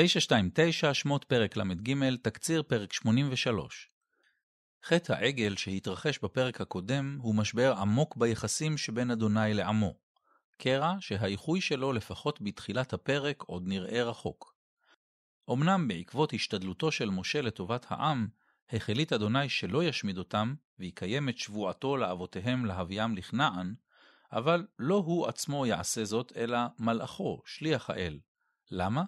929 שמות פרק ל"ג, תקציר פרק 83. חטא העגל שהתרחש בפרק הקודם הוא משבר עמוק ביחסים שבין אדוני לעמו. קרע שהאיחוי שלו לפחות בתחילת הפרק עוד נראה רחוק. אמנם בעקבות השתדלותו של משה לטובת העם, החליט אדוני שלא ישמיד אותם, ויקיים את שבועתו לאבותיהם להביאם לכנען, אבל לא הוא עצמו יעשה זאת, אלא מלאכו, שליח האל. למה?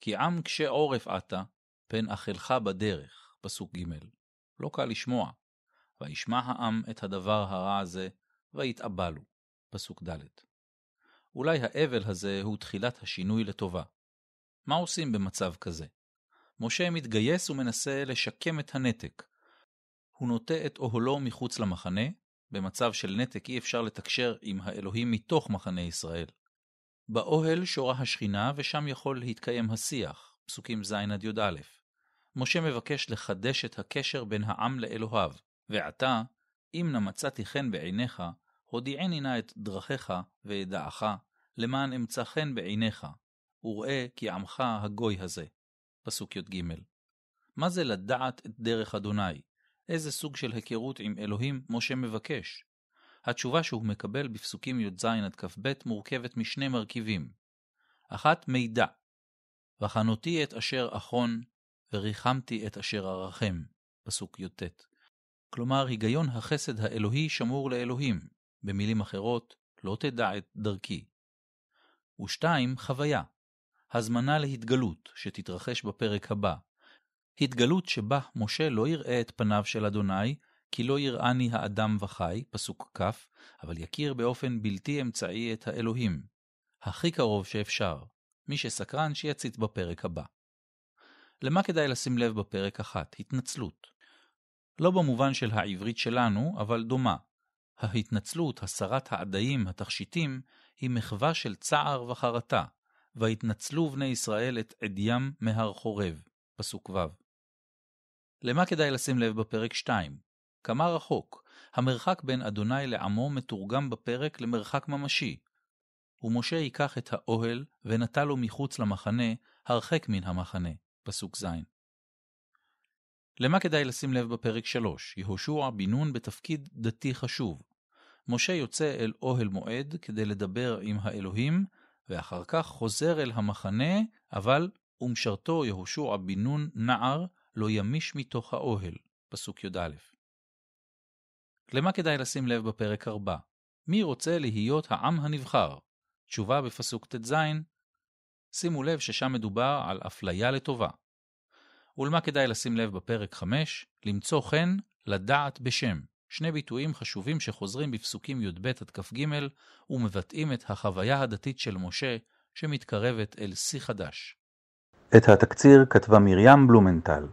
כי עם קשה עורף עתה, פן אכלך בדרך, פסוק ג', לא קל לשמוע. וישמע העם את הדבר הרע הזה, ויתאבלו, פסוק ד'. אולי האבל הזה הוא תחילת השינוי לטובה. מה עושים במצב כזה? משה מתגייס ומנסה לשקם את הנתק. הוא נוטה את אוהלו מחוץ למחנה, במצב של נתק אי אפשר לתקשר עם האלוהים מתוך מחנה ישראל. באוהל שורה השכינה ושם יכול להתקיים השיח, פסוקים ז' עד י"א. משה מבקש לחדש את הקשר בין העם לאלוהיו, ועתה, אם נא מצאתי חן בעיניך, הודיעני נא את דרכיך ואדעך, למען אמצא חן בעיניך, וראה כי עמך הגוי הזה. פסוק י"ג. מה זה לדעת את דרך אדוני? איזה סוג של היכרות עם אלוהים משה מבקש? התשובה שהוא מקבל בפסוקים י"ז עד כ"ב מורכבת משני מרכיבים. אחת, מידע. וחנותי את אשר אחון, וריחמתי את אשר ארחם. פסוק י"ט. כלומר, היגיון החסד האלוהי שמור לאלוהים. במילים אחרות, לא תדע את דרכי. ושתיים, חוויה. הזמנה להתגלות, שתתרחש בפרק הבא. התגלות שבה משה לא יראה את פניו של אדוני, כי לא יראני האדם וחי, פסוק כ, אבל יכיר באופן בלתי אמצעי את האלוהים. הכי קרוב שאפשר. מי שסקרן שיציץ בפרק הבא. למה כדאי לשים לב בפרק אחת? התנצלות. לא במובן של העברית שלנו, אבל דומה. ההתנצלות, הסרת העדיים, התכשיטים, היא מחווה של צער וחרטה, והתנצלו בני ישראל את עדיים מהר חורב, פסוק ו'. למה כדאי לשים לב בפרק 2? כמה רחוק, המרחק בין אדוני לעמו מתורגם בפרק למרחק ממשי. ומשה ייקח את האוהל ונטע לו מחוץ למחנה, הרחק מן המחנה. פסוק ז'. למה כדאי לשים לב בפרק 3? יהושע בן נון בתפקיד דתי חשוב. משה יוצא אל אוהל מועד כדי לדבר עם האלוהים, ואחר כך חוזר אל המחנה, אבל ומשרתו יהושע בן נון נער לא ימיש מתוך האוהל. פסוק י"א. למה כדאי לשים לב בפרק 4? מי רוצה להיות העם הנבחר? תשובה בפסוק ט"ז, שימו לב ששם מדובר על אפליה לטובה. ולמה כדאי לשים לב בפרק 5? למצוא חן, לדעת בשם. שני ביטויים חשובים שחוזרים בפסוקים י"ב עד כ"ג ומבטאים את החוויה הדתית של משה שמתקרבת אל שיא חדש. את התקציר כתבה מרים בלומנטל.